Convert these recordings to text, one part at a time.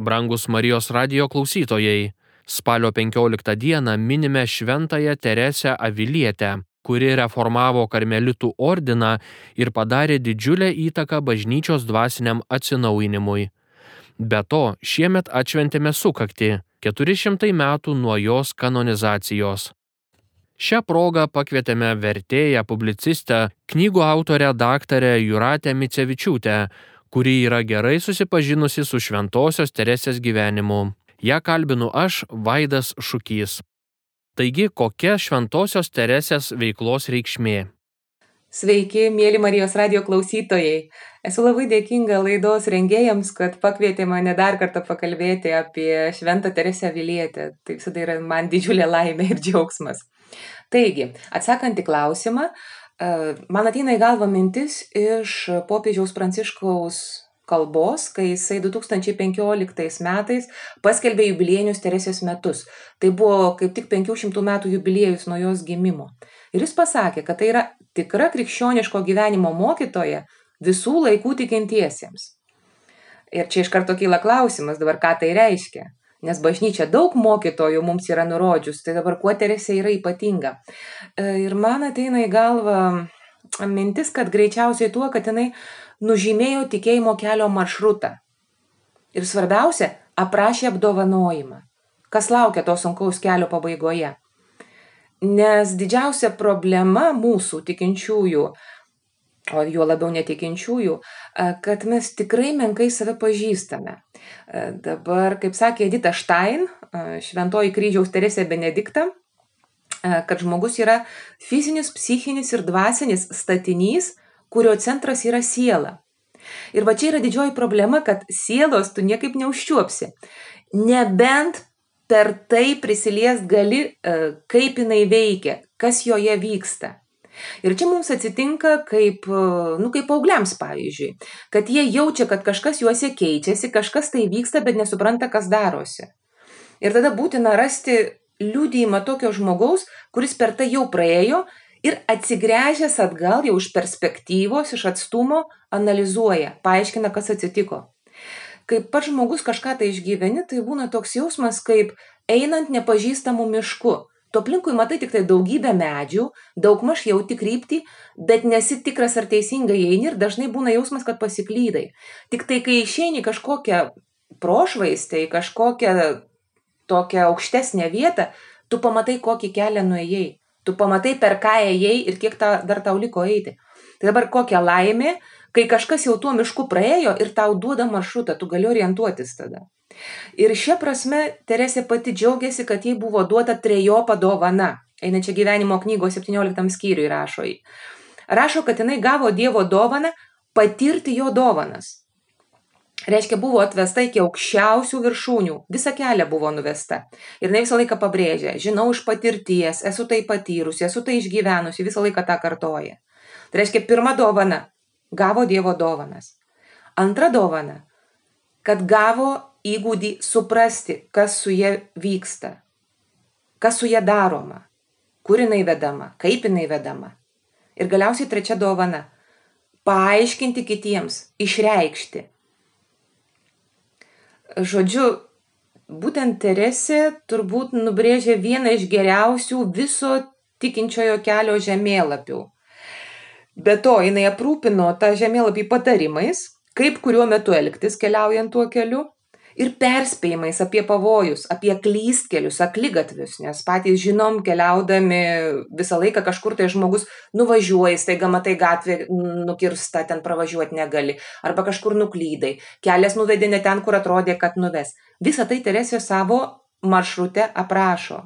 Brangus Marijos radio klausytojai, spalio 15 dieną minime Šventąją Teresę Avilietę, kuri reformavo karmelitų ordiną ir padarė didžiulę įtaką bažnyčios dvasiniam atsinaujinimui. Be to, šiemet atšventėme sukakti 400 metų nuo jos kanonizacijos. Šią progą pakvietėme vertėją, publicistę, knygų autorę daktarę Juratę Micevičiūtę, kuri yra gerai susipažinusi su Šventojios Teresės gyvenimu. Ja kalbinu aš, Vaidas Šukys. Taigi, kokia Šventojios Teresės veiklos reikšmė? Sveiki, mėly Marijos radio klausytojai. Esu labai dėkinga laidos rengėjams, kad pakvietė mane dar kartą pakalbėti apie Šventą Teresę Vilietę. Tai visada yra man didžiulė laimė ir džiaugsmas. Taigi, atsakant į klausimą, e, man ateina į galvą mintis iš popiežiaus Pranciškaus kalbos, kai jisai 2015 metais paskelbė jubiliejinius Teresės metus. Tai buvo kaip tik 500 metų jubiliejus nuo jos gimimo. Ir jis pasakė, kad tai yra tikra krikščioniško gyvenimo mokytoja visų laikų tikintiesiems. Ir čia iš karto kyla klausimas dabar, ką tai reiškia nes bažnyčia daug mokytojų mums yra nurodžius, tai dabar kuo Teresė yra ypatinga. E, ir man ateina į galvą mintis, kad greičiausiai tuo, kad jinai nužymėjo tikėjimo kelio maršrutą. Ir svarbiausia, aprašė apdovanojimą. Kas laukia to sunkaus kelio pabaigoje. Nes didžiausia problema mūsų tikinčiųjų o juo labiau netikinčiųjų, kad mes tikrai menkai save pažįstame. Dabar, kaip sakė Edita Štain, šventoji kryžiaus Teresė Benedikta, kad žmogus yra fizinis, psichinis ir dvasinis statinys, kurio centras yra siela. Ir va čia yra didžioji problema, kad sielos tu niekaip neužčiuopsi. Nebent per tai prisilies gali, kaip jinai veikia, kas joje vyksta. Ir čia mums atsitinka kaip, nu, kaip augliams, pavyzdžiui, kad jie jaučia, kad kažkas juose keičiasi, kažkas tai vyksta, bet nesupranta, kas darosi. Ir tada būtina rasti liūdėjimą tokio žmogaus, kuris per tai jau praėjo ir atsigręžęs atgal jau iš perspektyvos, iš atstumo, analizuoja, paaiškina, kas atsitiko. Kai pats žmogus kažką tai išgyveni, tai būna toks jausmas, kaip einant nepažįstamų mišku tu aplinkui matai tiktai daugybę medžių, daugmaž jauti kryptį, bet nesi tikras ar teisingai eini ir dažnai būna jausmas, kad pasiklydai. Tik tai, kai išeini kažkokią prošvaistę, kažkokią tokią aukštesnę vietą, tu pamatai, kokį kelią nuėjai. Tu pamatai, per ką ėjai ir kiek ta, dar tau liko eiti. Tai dabar kokia laimė, kai kažkas jau tuo mišku praėjo ir tau duoda maršrutą, tu gali orientuotis tada. Ir šia prasme Teresė pati džiaugiasi, kad jai buvo duota trejopa dovana. Einančia gyvenimo knygos 17 skyriui rašo. Rašo, kad jinai gavo Dievo dovaną patirti jo dovanas. Reiškia, buvo atvesta iki aukščiausių viršūnių, visą kelią buvo nuvesta. Ir jinai visą laiką pabrėžia, žinau iš patirties, esu tai patyrusi, esu tai išgyvenusi, visą laiką tą kartoja. Tai reiškia, pirma dovana - gavo Dievo dovanas. Antra dovana - kad gavo įgūdį suprasti, kas su ja vyksta, kas su ja daroma, kur jinai vedama, kaip jinai vedama. Ir galiausiai trečia dovana - paaiškinti kitiems, išreikšti. Žodžiu, būtent Teresė turbūt nubrėžė vieną iš geriausių viso tikinčiojo kelio žemėlapių. Be to, jinai aprūpino tą žemėlapį patarimais, kaip kuriuo metu elgtis keliaujant tuo keliu, ir perspėjimais apie pavojus, apie klystkelius, aklygatvius, nes patys žinom, keliaudami visą laiką kažkur tai žmogus nuvažiuoja, staiga matai gatvė nukirsta, ten pravažiuoti negali, arba kažkur nuklydai, kelias nuvedė ne ten, kur atrodė, kad nuves. Visą tai Teresė savo maršrute aprašo.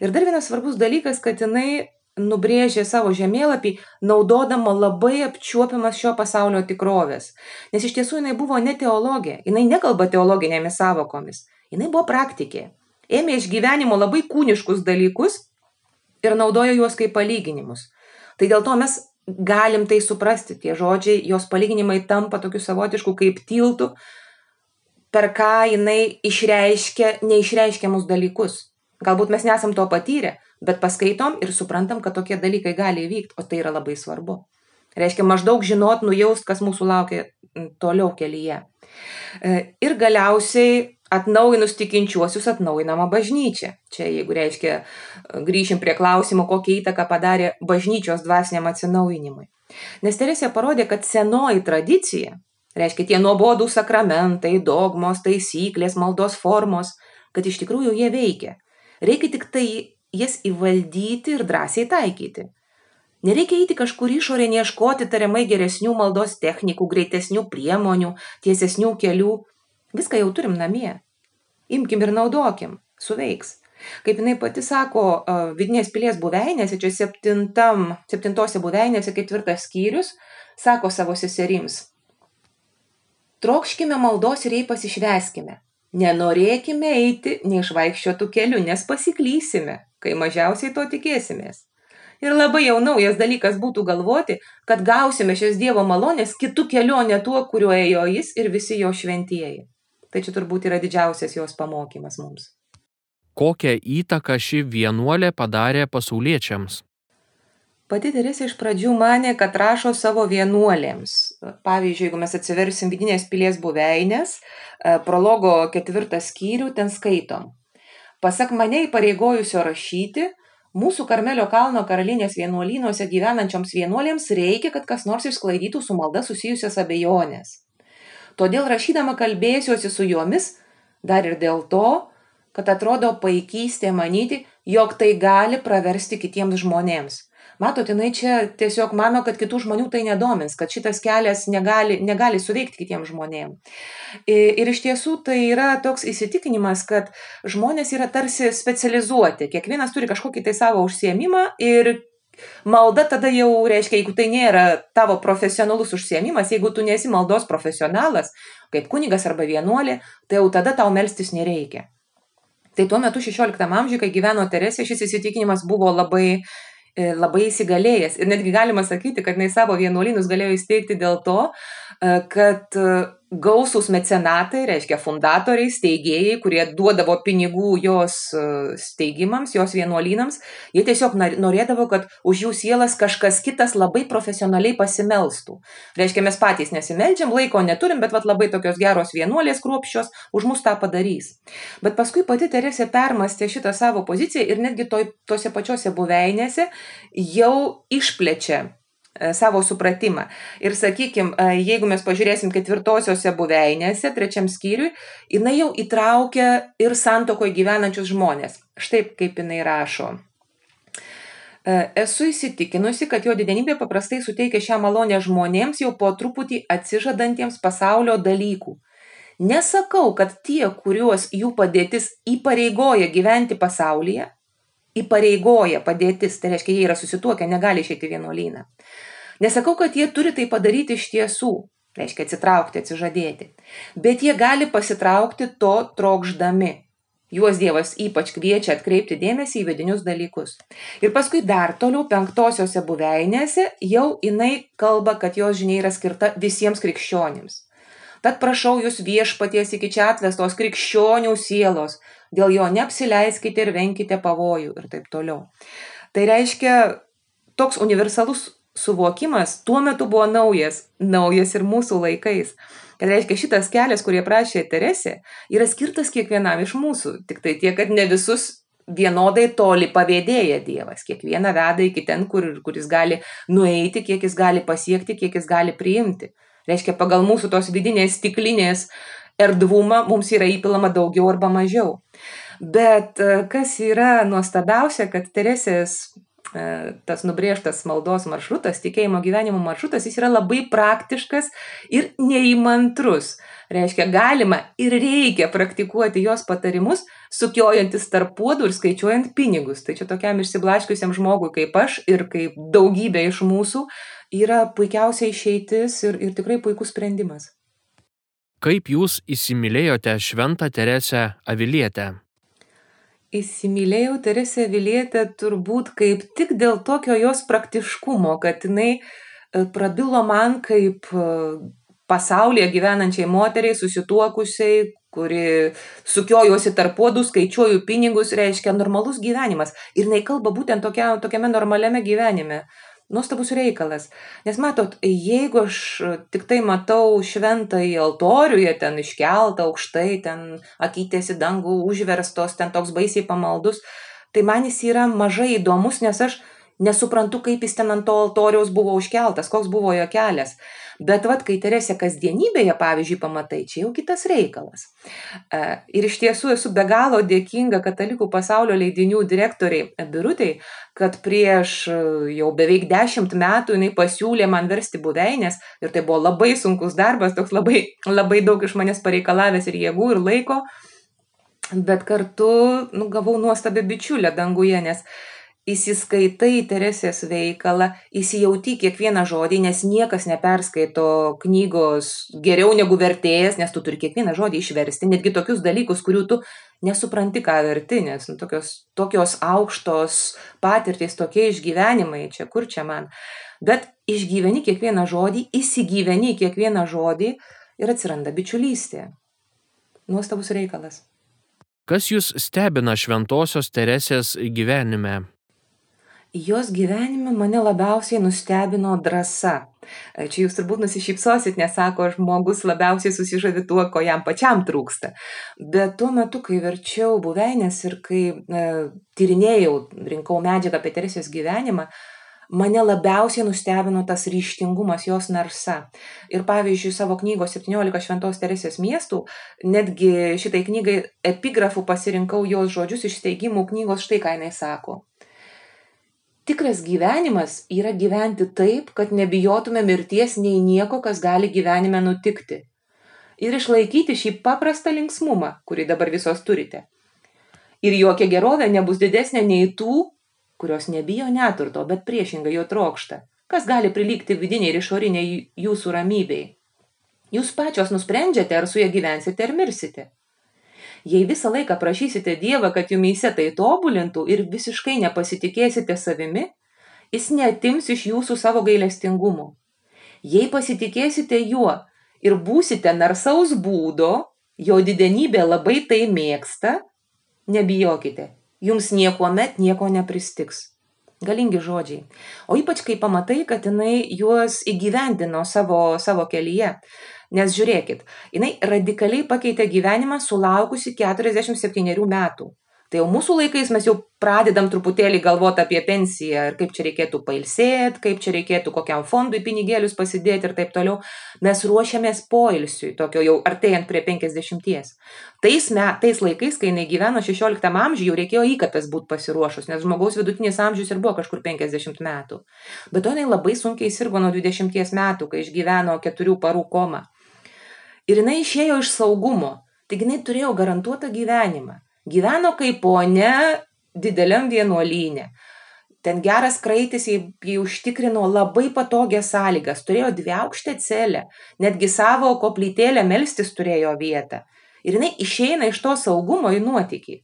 Ir dar vienas svarbus dalykas, kad jinai nubrėžė savo žemėlapį, naudodama labai apčiuopiamas šio pasaulio tikrovės. Nes iš tiesų jinai buvo ne teologė, jinai nekalba teologinėmis savokomis, jinai buvo praktikė. Ėmė iš gyvenimo labai kūniškus dalykus ir naudojo juos kaip palyginimus. Tai dėl to mes galim tai suprasti, tie žodžiai, jos palyginimai tampa tokiu savotišku kaip tiltu, per ką jinai išreiškia neišreiškiamus dalykus. Galbūt mes nesam to patyrę, bet paskaitom ir suprantam, kad tokie dalykai gali įvykti, o tai yra labai svarbu. Reiškia, maždaug žinot, nujaust, kas mūsų laukia toliau kelyje. E, ir galiausiai atnaujinus tikinčiuosius atnaujinama bažnyčia. Čia jeigu reiškia, grįšim prie klausimo, kokią įtaką padarė bažnyčios dvasiniam atsinaujinimui. Nes Teresė parodė, kad senoji tradicija, reiškia tie nuobodų sakramentai, dogmos, taisyklės, maldos formos, kad iš tikrųjų jie veikia. Reikia tik tai jas įvaldyti ir drąsiai taikyti. Nereikia eiti kažkur išorė, neieškoti tariamai geresnių maldos technikų, greitesnių priemonių, tiesesnių kelių. Viską jau turim namie. Imkim ir naudokim, suveiks. Kaip jinai pati sako, vidinės pilies buveinėse, čia septintam, septintose buveinėse ketvirtas skyrius, sako savo seserims. Trokškime maldos ir jai pasišveskime. Nenorėkime eiti neišvaikščiotų kelių, nes pasiklysime, kai mažiausiai to tikėsimės. Ir labai jau naujas dalykas būtų galvoti, kad gausime šios Dievo malonės kitų keliu, o ne tuo, kuriuo ėjo jis ir visi jo šventieji. Tai čia turbūt yra didžiausias jos pamokymas mums. Kokią įtaką ši vienuolė padarė pasauliečiams? Pati Teresė iš pradžių mane, kad rašo savo vienuolėms. Pavyzdžiui, jeigu mes atsiversim vidinės pilies buveinės, prologo ketvirtą skyrių, ten skaitom. Pasak mane įpareigojusio rašyti, mūsų Karmelio kalno karalienės vienuolynuose gyvenančioms vienuolėms reikia, kad kas nors išsklaidytų su malda susijusias abejonės. Todėl rašydama kalbėsiuosi su jomis dar ir dėl to, kad atrodo paikystė manyti, jog tai gali praversti kitiems žmonėms. Matot, jinai čia tiesiog mano, kad kitų žmonių tai nedomins, kad šitas kelias negali, negali suveikti kitiems žmonėms. Ir iš tiesų tai yra toks įsitikinimas, kad žmonės yra tarsi specializuoti, kiekvienas turi kažkokį tai savo užsiemimą ir Malda tada jau reiškia, jeigu tai nėra tavo profesionalus užsiemimas, jeigu tu nesi maldos profesionalas, kaip kunigas arba vienuolė, tai jau tada tau melstis nereikia. Tai tuo metu 16 amžiuje, kai gyveno Teresė, šis įsitikinimas buvo labai, labai įsigalėjęs. Ir netgi galima sakyti, kad jinai savo vienuolynus galėjo įsteigti dėl to, e, kad gausūs mecenatai, reiškia fundatoriai, steigėjai, kurie duodavo pinigų jos e, steigimams, jos vienuolynams, jie tiesiog norėdavo, kad už jų sielas kažkas kitas labai profesionaliai pasimelstų. Reiškia, mes patys nesimeldžiam, laiko neturim, bet vat, labai tokios geros vienuolės kruopščios už mus tą padarys. Bet paskui pati Teresė permastė šitą savo poziciją ir netgi toj, tose pačiose buveinėse jau išplečia savo supratimą. Ir sakykim, e, jeigu mes pažiūrėsim ketvirtosiose buveinėse, trečiam skyriui, jinai jau įtraukia ir santokoje gyvenančius žmonės. Štai kaip jinai rašo. E, esu įsitikinusi, kad jo didenybė paprastai suteikia šią malonę žmonėms jau po truputį atsižadantiems pasaulio dalykų. Nesakau, kad tie, kuriuos jų padėtis įpareigoja gyventi pasaulyje, įpareigoja padėtis, tai reiškia, jie yra susituokę, negali išeiti vienuolyną. Nesakau, kad jie turi tai padaryti iš tiesų, reiškia atsitraukti, atsižadėti, bet jie gali pasitraukti to trokšdami. Juos Dievas ypač kviečia atkreipti dėmesį į vidinius dalykus. Ir paskui dar toliau penktosiose buveinėse jau jinai kalba, kad jos žinia yra skirta visiems krikščionims. Tad prašau jūs viešpaties iki čia atvestos krikščionių sielos, dėl jo neapsileiskite ir venkite pavojų ir taip toliau. Tai reiškia, toks universalus suvokimas tuo metu buvo naujas, naujas ir mūsų laikais. Kad reiškia, šitas kelias, kurį prašė Teresė, yra skirtas kiekvienam iš mūsų. Tik tai tiek, kad ne visus vienodai toli pavėdėja Dievas. Kiekvieną veda iki ten, kur, kur jis gali nueiti, kiek jis gali pasiekti, kiek jis gali priimti. Reiškia, pagal mūsų tos vidinės stiklinės erdvumą mums yra įpilama daugiau arba mažiau. Bet e, kas yra nuostabiausia, kad Teresės e, tas nubrėžtas maldos maršrutas, tikėjimo gyvenimo maršrutas, jis yra labai praktiškas ir neįmantrus. Reiškia, galima ir reikia praktikuoti jos patarimus, sukiojantis tarp puodų ir skaičiuojant pinigus. Tai čia tokiam išsiblaškiusiam žmogui kaip aš ir kaip daugybė iš mūsų yra puikiausia išeitis ir, ir tikrai puikus sprendimas. Kaip jūs įsimylėjote Šventą Teresę Avilietę? Įsimylėjau Teresę Avilietę turbūt kaip tik dėl tokio jos praktiškumo, kad jinai e, prabilo man kaip e, pasaulyje gyvenančiai moteriai, susituokusiai, kuri sukiojosi tarp puodų, skaičiuoju pinigus, reiškia normalus gyvenimas. Ir jinai kalba būtent tokia, tokiame normaliame gyvenime nuostabus reikalas. Nes matot, jeigu aš tik tai matau šventąjį altorių, jie ten iškeltą aukštai, ten akytės į dangų užverstos, ten toks baisiai pamaldus, tai man jis yra mažai įdomus, nes aš nesuprantu, kaip jis ten ant to altoriaus buvo užkeltas, koks buvo jo kelias. Bet vat, kai Teresė kasdienybėje, pavyzdžiui, pamatai, čia jau kitas reikalas. E, ir iš tiesų esu be galo dėkinga Katalikų pasaulio leidinių direktoriai Birutei, kad prieš e, jau beveik dešimt metų jinai pasiūlė man versti buveinės ir tai buvo labai sunkus darbas, toks labai, labai daug iš manęs pareikalavęs ir jėgų, ir laiko, bet kartu nu, gavau nuostabią bičiulę danguje, nes įsiskaitai į Teresės veikalą, įsijauti kiekvieną žodį, nes niekas neperskaito knygos geriau negu vertėjas, nes tu turi kiekvieną žodį išversti, netgi tokius dalykus, kurių tu nesupranti, ką verti, nes nu, tokios, tokios aukštos patirtys, tokie išgyvenimai, čia kur čia man. Bet išgyveni kiekvieną žodį, įsigyveni kiekvieną žodį ir atsiranda bičiulystė. Nuostabus reikalas. Kas jūs stebina šventosios Teresės gyvenime? Jos gyvenime mane labiausiai nustebino drąsa. Čia jūs turbūt nusišypsosit, nes sako, žmogus labiausiai susižavi tuo, ko jam pačiam trūksta. Bet tuo metu, kai verčiau buveinės ir kai e, tyrinėjau, rinkau medžiagą apie Teresės gyvenimą, mane labiausiai nustebino tas ryštingumas, jos narsa. Ir pavyzdžiui, savo knygos 17 Šventos Teresės miestų, netgi šitai knygai epigrafų pasirinkau jos žodžius iš steigimų knygos, štai ką jinai sako tikras gyvenimas yra gyventi taip, kad nebijotume mirties nei nieko, kas gali gyvenime nutikti. Ir išlaikyti šį paprastą linksmumą, kurį dabar visos turite. Ir jokia gerovė nebus didesnė nei tų, kurios nebijo neturto, bet priešingai jo trokšta. Kas gali prilygti vidiniai ir išoriniai jūsų ramybei? Jūs pačios nusprendžiate, ar su ja gyvensite ar mirsite. Jei visą laiką prašysite Dievą, kad jumyse tai tobulintų ir visiškai nepasitikėsite savimi, jis netims iš jūsų savo gailestingumo. Jei pasitikėsite juo ir būsite narsaus būdo, jo didenybė labai tai mėgsta, nebijokite, jums niekuomet nieko nepristiks. Galingi žodžiai. O ypač kai pamatai, kad jinai juos įgyvendino savo, savo kelyje. Nes žiūrėkit, jinai radikaliai pakeitė gyvenimą sulaukusi 47 metų. Tai jau mūsų laikais mes jau pradedam truputėlį galvoti apie pensiją ir kaip čia reikėtų pailsėti, kaip čia reikėtų kokiam fondui pinigėlius pasidėti ir taip toliau. Mes ruošiamės poilsiui, tokio jau artėjant prie 50. Tais, me, tais laikais, kai jinai gyveno 16 amžiuje, jau reikėjo įkapės būti pasiruošus, nes žmogaus vidutinis amžius ir buvo kažkur 50 metų. Bet to jinai labai sunkiai sirgo nuo 20 metų, kai išgyveno keturių parų komą. Ir jinai išėjo iš saugumo. Taigi jinai turėjo garantuotą gyvenimą. Gyveno kaip ponia dideliam vienuolynė. Ten geras kraitis jai, užtikrino labai patogias sąlygas, turėjo dvi aukštę celę, netgi savo koplytėlę melstis turėjo vietą. Ir jinai išeina iš to saugumo į nuotykį.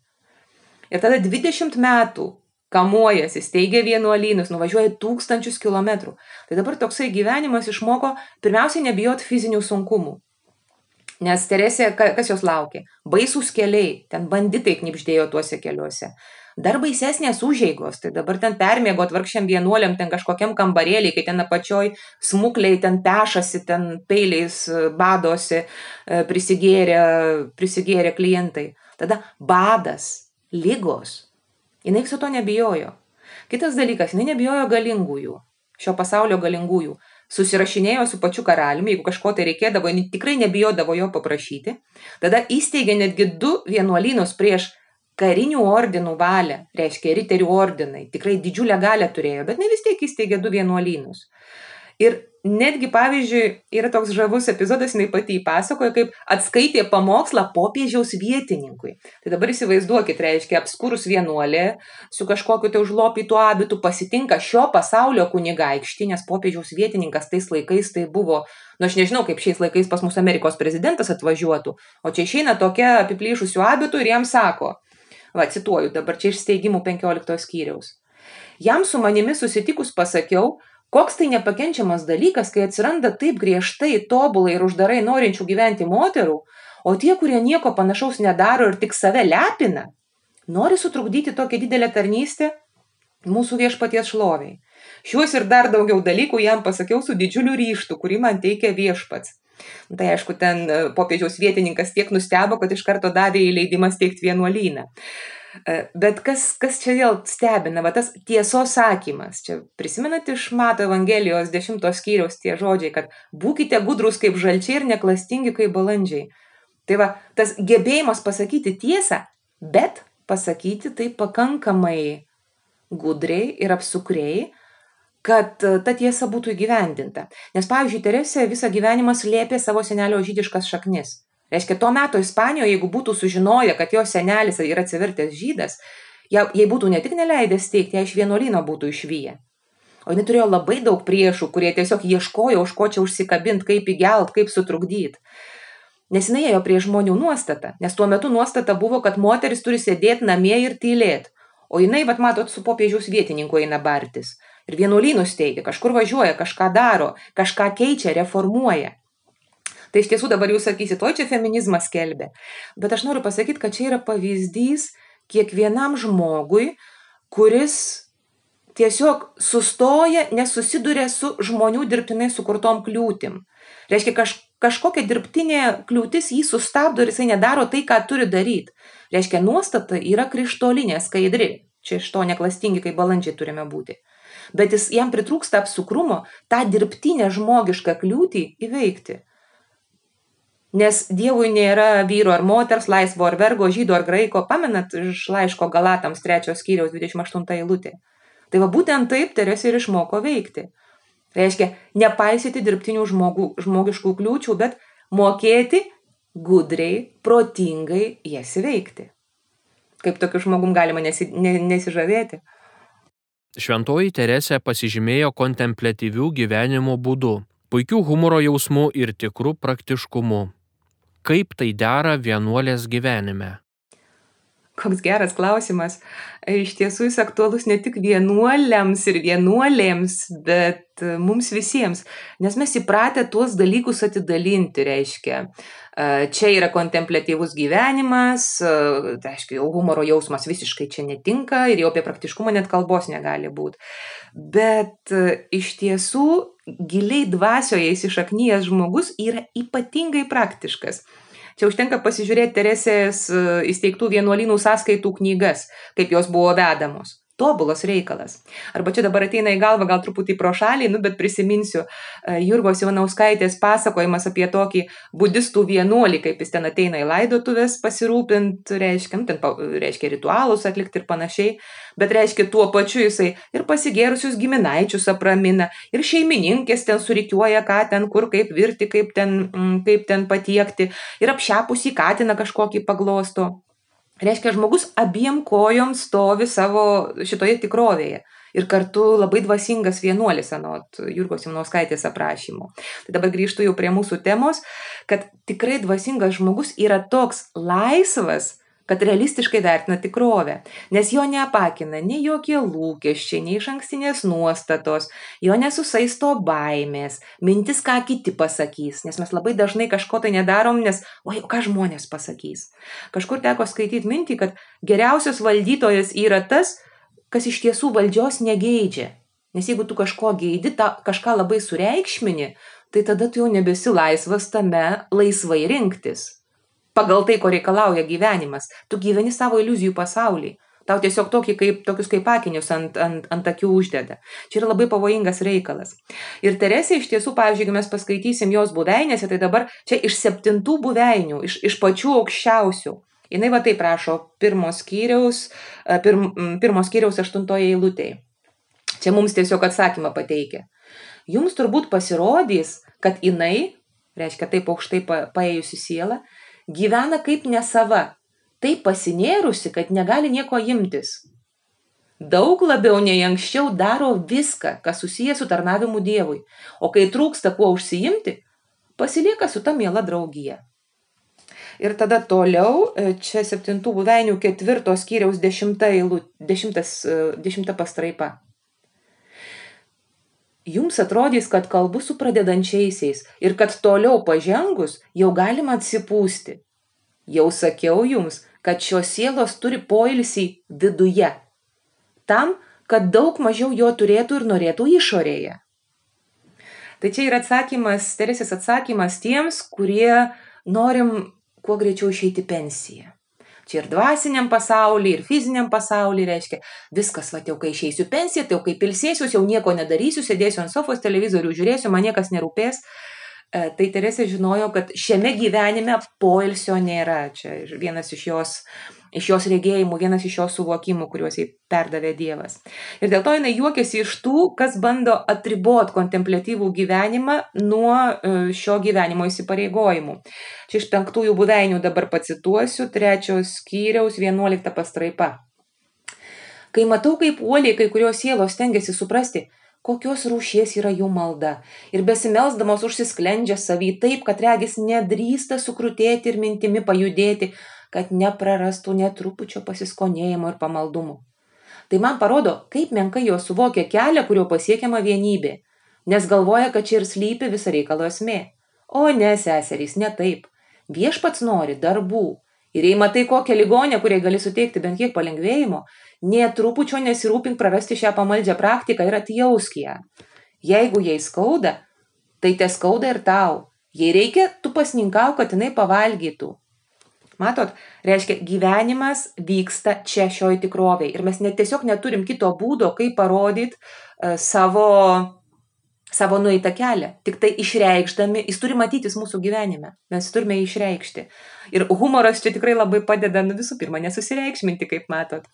Ir tada 20 metų kamuojasi, steigia vienuolynus, nuvažiuoja tūkstančius kilometrų. Tai dabar toksai gyvenimas išmoko pirmiausiai nebijot fizinių sunkumų. Nes Teresė, kas jos laukia? Baisūs keliai, ten banditai knipždėjo tuose keliuose. Dar baisesnės užėgos, tai dabar ten permėgot vargšiam vienuoliam, ten kažkokiam kambarėlį, kai ten apačioj smukliai ten pešasi, ten peiliais e, badosi, e, prisigėrė, prisigėrė klientai. Tada badas, lygos. Jis viso to nebijojo. Kitas dalykas, jinai nebijojo galingųjų, šio pasaulio galingųjų susirašinėjo su pačiu karaliumi, jeigu kažko tai reikėdavo, tikrai nebijodavo jo paprašyti. Tada įsteigė netgi du vienuolynus prieš karinių ordinų valią, reiškia riterių ordinai. Tikrai didžiulę galę turėjo, bet ne vis tiek įsteigė du vienuolynus. Ir netgi, pavyzdžiui, yra toks žavus epizodas, jinai pati įpasakoja, kaip atskaitė pamokslą popiežiaus vietininkui. Tai dabar įsivaizduokit, reiškia, apskurus vienuolė su kažkokiu tai užlopytu abitu pasitinka šio pasaulio kunigaikštį, nes popiežiaus vietininkas tais laikais tai buvo, nu aš nežinau, kaip šiais laikais pas mus Amerikos prezidentas atvažiuotų, o čia išeina tokia apiplyšusių abitų ir jam sako, va, cituoju dabar čia iš steigimų 15 skyriaus. Jam su manimi susitikus pasakiau, Koks tai nepakenčiamas dalykas, kai atsiranda taip griežtai, tobulai ir uždarai norinčių gyventi moterų, o tie, kurie nieko panašaus nedaro ir tik save lepina, nori sutrukdyti tokią didelę tarnystę mūsų viešpaties šloviai. Šiuos ir dar daugiau dalykų jam pasakiau su didžiuliu ryštu, kurį man teikia viešpats. Tai aišku, ten e, popiežiaus vietininkas tiek nustebo, kad iš karto davė įleidimą steigti vienuolyną. E, bet kas, kas čia vėl stebina, va tas tiesos sakymas, čia prisimenat iš Mato Evangelijos dešimtos skyriaus tie žodžiai, kad būkite gudrus kaip žalčiai ir neklastingi kaip balandžiai. Tai va, tas gebėjimas pasakyti tiesą, bet pasakyti tai pakankamai gudriai ir apsukriai, kad e, ta tiesa būtų įgyvendinta. Nes, pavyzdžiui, Teresė visą gyvenimą slėpė savo senelio žydiškas šaknis. Reiškia, tuo metu Ispanijoje, jeigu būtų sužinoję, kad jo senelis yra atsivertęs žydas, jei būtų ne tik neleidęs steigti, ją iš vienuolino būtų išvyję. O jinai turėjo labai daug priešų, kurie tiesiog ieškojo, už ko čia užsikabinti, kaip įgelt, kaip sutrukdyti. Nes jinai ėjo prie žmonių nuostatą, nes tuo metu nuostata buvo, kad moteris turi sėdėti namie ir tylėti. O jinai, vat matot, su popiežiaus vietininku eina bartis ir vienuolynus teigia, kažkur važiuoja, kažką daro, kažką keičia, reformuoja. Tai iš tiesų dabar jūs sakysit, oi čia feminizmas kelbė. Bet aš noriu pasakyti, kad čia yra pavyzdys kiekvienam žmogui, kuris tiesiog sustoja, nesusiduria su žmonių dirbtinai sukurtom kliūtim. Reiškia, kaž, kažkokia dirbtinė kliūtis jį sustabdo ir jisai nedaro tai, ką turi daryti. Reiškia, nuostata yra krištolinė, skaidri. Čia iš to neklastingi, kaip balandžiai turime būti bet jis, jam pritrūksta apsukrumo tą dirbtinę žmogišką kliūtį įveikti. Nes Dievui nėra vyro ar moters, laisvo ar vergo, žydo ar graiko, pamenat iš laiško Galatams 3 skyriaus 28 eilutė. Tai va būtent taip Teresė ir išmoko veikti. Reiškia, nepaisyti dirbtinių žmogų, žmogiškų kliūčių, bet mokėti gudriai, protingai jas įveikti. Kaip tokiu žmogum galima nesi, ne, nesižavėti. Šventoji Teresė pasižymėjo kontemplatyvių gyvenimo būdu, puikių humoro jausmų ir tikrų praktiškumu. Kaip tai dera vienuolės gyvenime? Koks geras klausimas. Iš tiesų jis aktualus ne tik vienuoliams ir vienuolėms, bet mums visiems. Nes mes įpratę tuos dalykus atidalinti, reiškia. Čia yra kontemplatyvus gyvenimas, tai aiškiai, jau humoro jausmas visiškai čia netinka ir jau apie praktiškumą net kalbos negali būti. Bet iš tiesų giliai dvasioje įsišaknyjas žmogus yra ypatingai praktiškas. Čia užtenka pasižiūrėti Teresės e, įsteigtų vienuolynų sąskaitų knygas, kaip jos buvo vedamos tobulas reikalas. Arba čia dabar ateina į galvą gal truputį pro šalį, nu, bet prisiminsiu e, Jurgos Jaunauskaitės pasakojimas apie tokį budistų vienuolį, kaip jis ten ateina į laidotuvės pasirūpint, reiškia, nu, ten reiškia ritualus atlikti ir panašiai, bet reiškia tuo pačiu jisai ir pasigėrusius giminaičius apramina, ir šeimininkės ten surikiuoja, ką ten, kur, kaip virti, kaip ten, mm, kaip ten patiekti, ir apšiapusį katiną kažkokį paglosto. Reiškia, žmogus abiem kojom stovi savo šitoje tikrovėje. Ir kartu labai dvasingas vienuolis, anot Jurgos Jaunauskaitės aprašymo. Tai dabar grįžtu jau prie mūsų temos, kad tikrai dvasingas žmogus yra toks laisvas, kad realistiškai vertina tikrovę, nes jo neapakina nei jokie lūkesčiai, nei iš ankstinės nuostatos, jo nesusaisto baimės, mintis, ką kiti pasakys, nes mes labai dažnai kažko tai nedarom, nes, oi, ką žmonės pasakys. Kažkur teko skaityti mintį, kad geriausias valdytojas yra tas, kas iš tiesų valdžios negeidžia. Nes jeigu tu kažko geidi, ta, kažką labai sureikšmini, tai tada tu jau nebesi laisvas tame laisvai rinktis pagal tai, ko reikalauja gyvenimas. Tu gyveni savo iliuzijų pasaulį. Tau tiesiog tokį kaip, tokius kaip akinius ant, ant, ant akių uždeda. Čia yra labai pavojingas reikalas. Ir Teresė iš tiesų, pavyzdžiui, jeigu mes paskaitysim jos buveinėse, tai dabar čia iš septintų buveinių, iš, iš pačių aukščiausių. Jis va taip prašo pirmos skyriaus, e, pirm, pirmos skyriaus aštuntoje eilutėje. Čia mums tiesiog atsakymą pateikia. Jums turbūt pasirodys, kad jinai, reiškia taip aukštai paėjusi siela, gyvena kaip nesava, taip pasinėrusi, kad negali nieko imtis. Daug labiau nei anksčiau daro viską, kas susijęs su tarnavimu Dievui, o kai trūksta kuo užsiimti, pasilieka su ta miela draugija. Ir tada toliau, e, čia septintų buveinių ketvirtos skyriaus dešimta, dešimtas, e, dešimta pastraipa. Jums atrodys, kad kalbu su pradedančiaisiais ir kad toliau pažengus jau galima atsipūsti. Jau sakiau jums, kad šios sielos turi poilsį viduje. Tam, kad daug mažiau jo turėtų ir norėtų išorėje. Tai čia yra atsakymas, Teresės atsakymas tiems, kurie norim kuo greičiau išeiti pensiją. Čia ir dvasiniam pasaulyje, ir fiziniam pasaulyje reiškia, viskas, va, jau kai išeisiu pensiją, tai jau kai pilsėsiu, jau nieko nedarysiu, sėdėsiu ant sofos, televizorių žiūrėsiu, man niekas nerūpės. E, tai Teresė žinojo, kad šiame gyvenime poilsio nėra. Čia vienas iš jos, iš jos regėjimų, vienas iš jos suvokimų, kuriuos jai perdavė Dievas. Ir dėl to jinai juokiasi iš tų, kas bando atribot kontemplatyvų gyvenimą nuo e, šio gyvenimo įsipareigojimų. Čia iš penktųjų buveinių dabar pacituosiu, trečios skyriaus, vienuolikta pastraipa. Kai matau, kaip uoliai kai kurios sielos tengiasi suprasti, kokios rūšies yra jų malda ir besimelsdamos užsisklendžia savy taip, kad regis nedrįsta sukrutėti ir mintimi pajudėti, kad neprarastų netrupučio pasiskonėjimo ir pamaldumo. Tai man parodo, kaip menkai jos suvokia kelią, kurio pasiekiama vienybė, nes galvoja, kad čia ir slypi visa reikalo esmė. O ne, seserys, ne taip. Viešpats nori darbų. Ir jei matai kokią ligonę, kuriai gali suteikti bent kiek palengvėjimo, Nė trupučio nesirūpink prarasti šią pamaldžią praktiką ir atjausk ją. Jeigu jai skauda, tai te skauda ir tau. Jei reikia, tu pasninkau, kad jinai pavalgytų. Matot, reiškia, gyvenimas vyksta čia šioj tikroviai. Ir mes net tiesiog neturim kito būdo, kaip parodyti uh, savo, savo nueitą kelią. Tik tai išreikšdami, jis turi matytis mūsų gyvenime. Mes turime išreikšti. Ir humoras čia tikrai labai padeda, nu visų pirma, nesusireikšminti, kaip matot.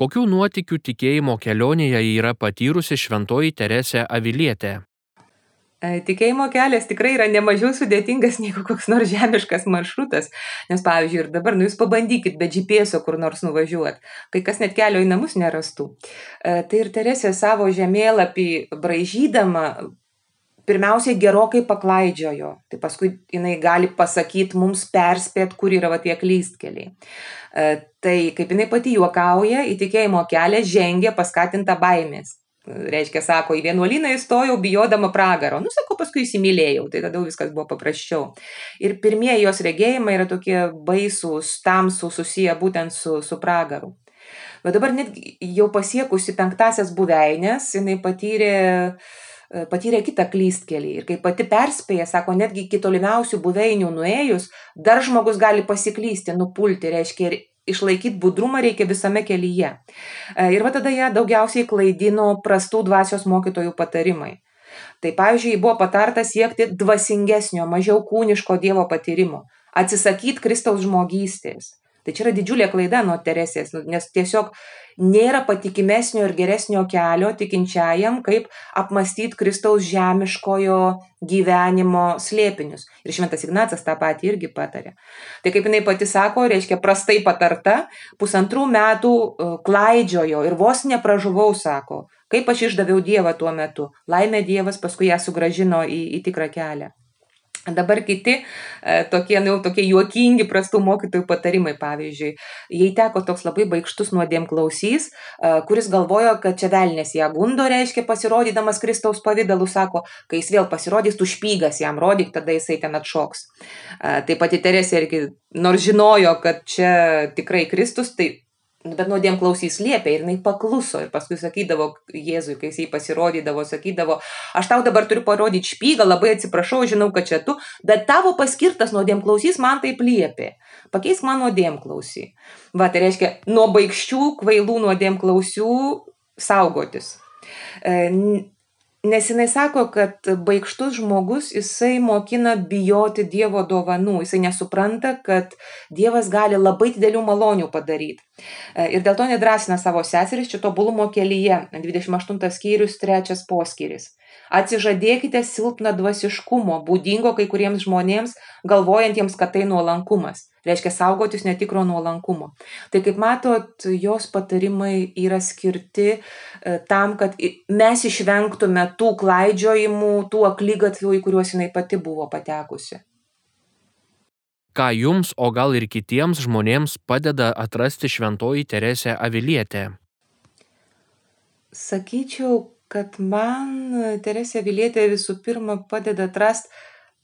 Kokių nuotikių tikėjimo kelionėje yra patyrusi šventoji Teresė Avilietė? E, tikėjimo kelias tikrai yra nemažiau sudėtingas negu koks nors žemiškas maršrutas, nes pavyzdžiui, ir dabar, nu jūs pabandykit be GPS kur nors nuvažiuoti, kai kas net kelio į namus nerastų. E, tai ir Teresė savo žemėlapį bražydama pirmiausiai gerokai paklaidžiojo, tai paskui jinai gali pasakyti mums perspėt, kur yra va tie klystkeliai. E, tai kaip jinai pati juokauja, į tikėjimo kelią žengia paskatinta baimės. Reiškia, sako, į vienuolyną įstojau bijodama pragaro. Nu, sako, paskui įsimylėjau, tai tada viskas buvo paprasčiau. Ir pirmieji jos regėjimai yra tokie baisūs, tamsūs, susiję būtent su, su pragaru. Bet dabar net jau pasiekusi penktasias buveinės, jinai patyrė E, patyrė kitą klystkelį. Ir kaip pati perspėja, sako, netgi iki tolimiausių buveinių nuėjus, dar žmogus gali pasiklysti, nupulti, reiškia, ir išlaikyti budrumą reikia visame kelyje. E, ir va tada ją daugiausiai klaidino prastų dvasios mokytojų patarimai. Tai pavyzdžiui, buvo patarta siekti dvasingesnio, mažiau kūniško Dievo patyrimo, atsisakyti Kristaus žmogystės. Tai čia yra didžiulė klaida nuo Teresės, nes tiesiog nėra patikimesnio ir geresnio kelio tikinčiajam, kaip apmastyti Kristaus žemiškojo gyvenimo slėpinius. Ir Šventas Ignacas tą patį irgi patarė. Tai kaip jinai pati sako, reiškia prastai patarta, pusantrų metų e, klaidžiojo ir vos nepražuvau, sako, kaip aš išdaviau Dievą tuo metu. Laimė Dievas paskui ją sugražino į, į tikrą kelią. Dabar kiti e, tokie, nu, tokie juokingi prastų mokytojų patarimai, pavyzdžiui, jai teko toks labai baigštus nuodėm klausys, e, kuris galvojo, kad čia velnės ją gundo, reiškia, pasirodydamas Kristaus pavydalu, sako, kai jis vėl pasirodys, tu špygas jam rodyk, tada jisai ten atšoks. E, taip pat Teresė irgi, nors žinojo, kad čia tikrai Kristus, tai bet nuodėm klausys liepė ir jinai pakluso ir paskui sakydavo Jėzui, kai jis jį pasirodydavo, sakydavo, aš tau dabar turiu parodyti špygą, labai atsiprašau, žinau, kad čia tu, bet tavo paskirtas nuodėm klausys man taip liepė. Pakeisk man nuodėm klausy. Va, tai reiškia, nuo baigščių, kvailų nuodėm klausių saugotis. E, Nes jinai sako, kad baigštus žmogus jisai mokina bijoti Dievo dovanų, jisai nesupranta, kad Dievas gali labai didelių malonių padaryti. E, ir dėl to nedrasina savo seseris čia tobulumo kelyje, 28 skyrius, 3 poskyris. Atsižadėkite silpną dvasiškumo, būdingo kai kuriems žmonėms, galvojantiems, kad tai nuolankumas. Reiškia saugotis netikro nuolankumo. Tai kaip matot, jos patarimai yra skirti e, tam, kad mes išvengtume tų klaidžiojimų, tų aklygatvių, į kuriuos jinai pati buvo patekusi. Ką jums, o gal ir kitiems žmonėms padeda atrasti šventoji Teresė Avilietė? Sakyčiau, kad man Teresė Vilietė visų pirma padeda atrasti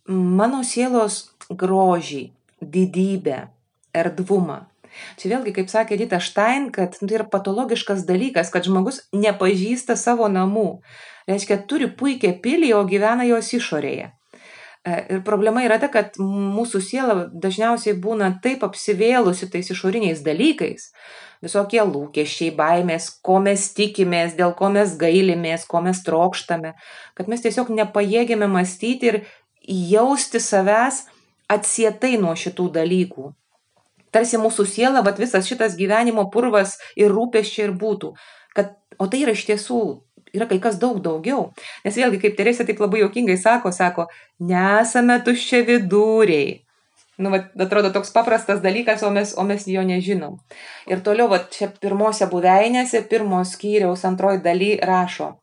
mano sielos grožį, didybę, erdvumą. Čia vėlgi, kaip sakė Dita Štain, kad tai yra patologiškas dalykas, kad žmogus nepažįsta savo namų. Reiškia, turi puikią pilį, o gyvena jos išorėje. E, ir problema yra ta, kad mūsų siela dažniausiai būna taip apsivėlusi tais išoriniais dalykais, visokie lūkesčiai, baimės, ko mes tikimės, dėl ko mes gailimės, ko mes trokštame, kad mes tiesiog nepajėgėme mąstyti ir jausti savęs atsietai nuo šitų dalykų. Tarsi mūsų siela, bet visas šitas gyvenimo purvas ir rūpeščiai ir būtų. Kad, o tai yra iš tiesų yra kai kas daug daugiau. Nes vėlgi, kaip Teresė taip labai jokingai sako, sako, nesame tuščia vidūriai. Nu, va, atrodo toks paprastas dalykas, o mes, o mes jo nežinom. Ir toliau, va, čia pirmose buveinėse, pirmos skyriaus antroji daly rašo.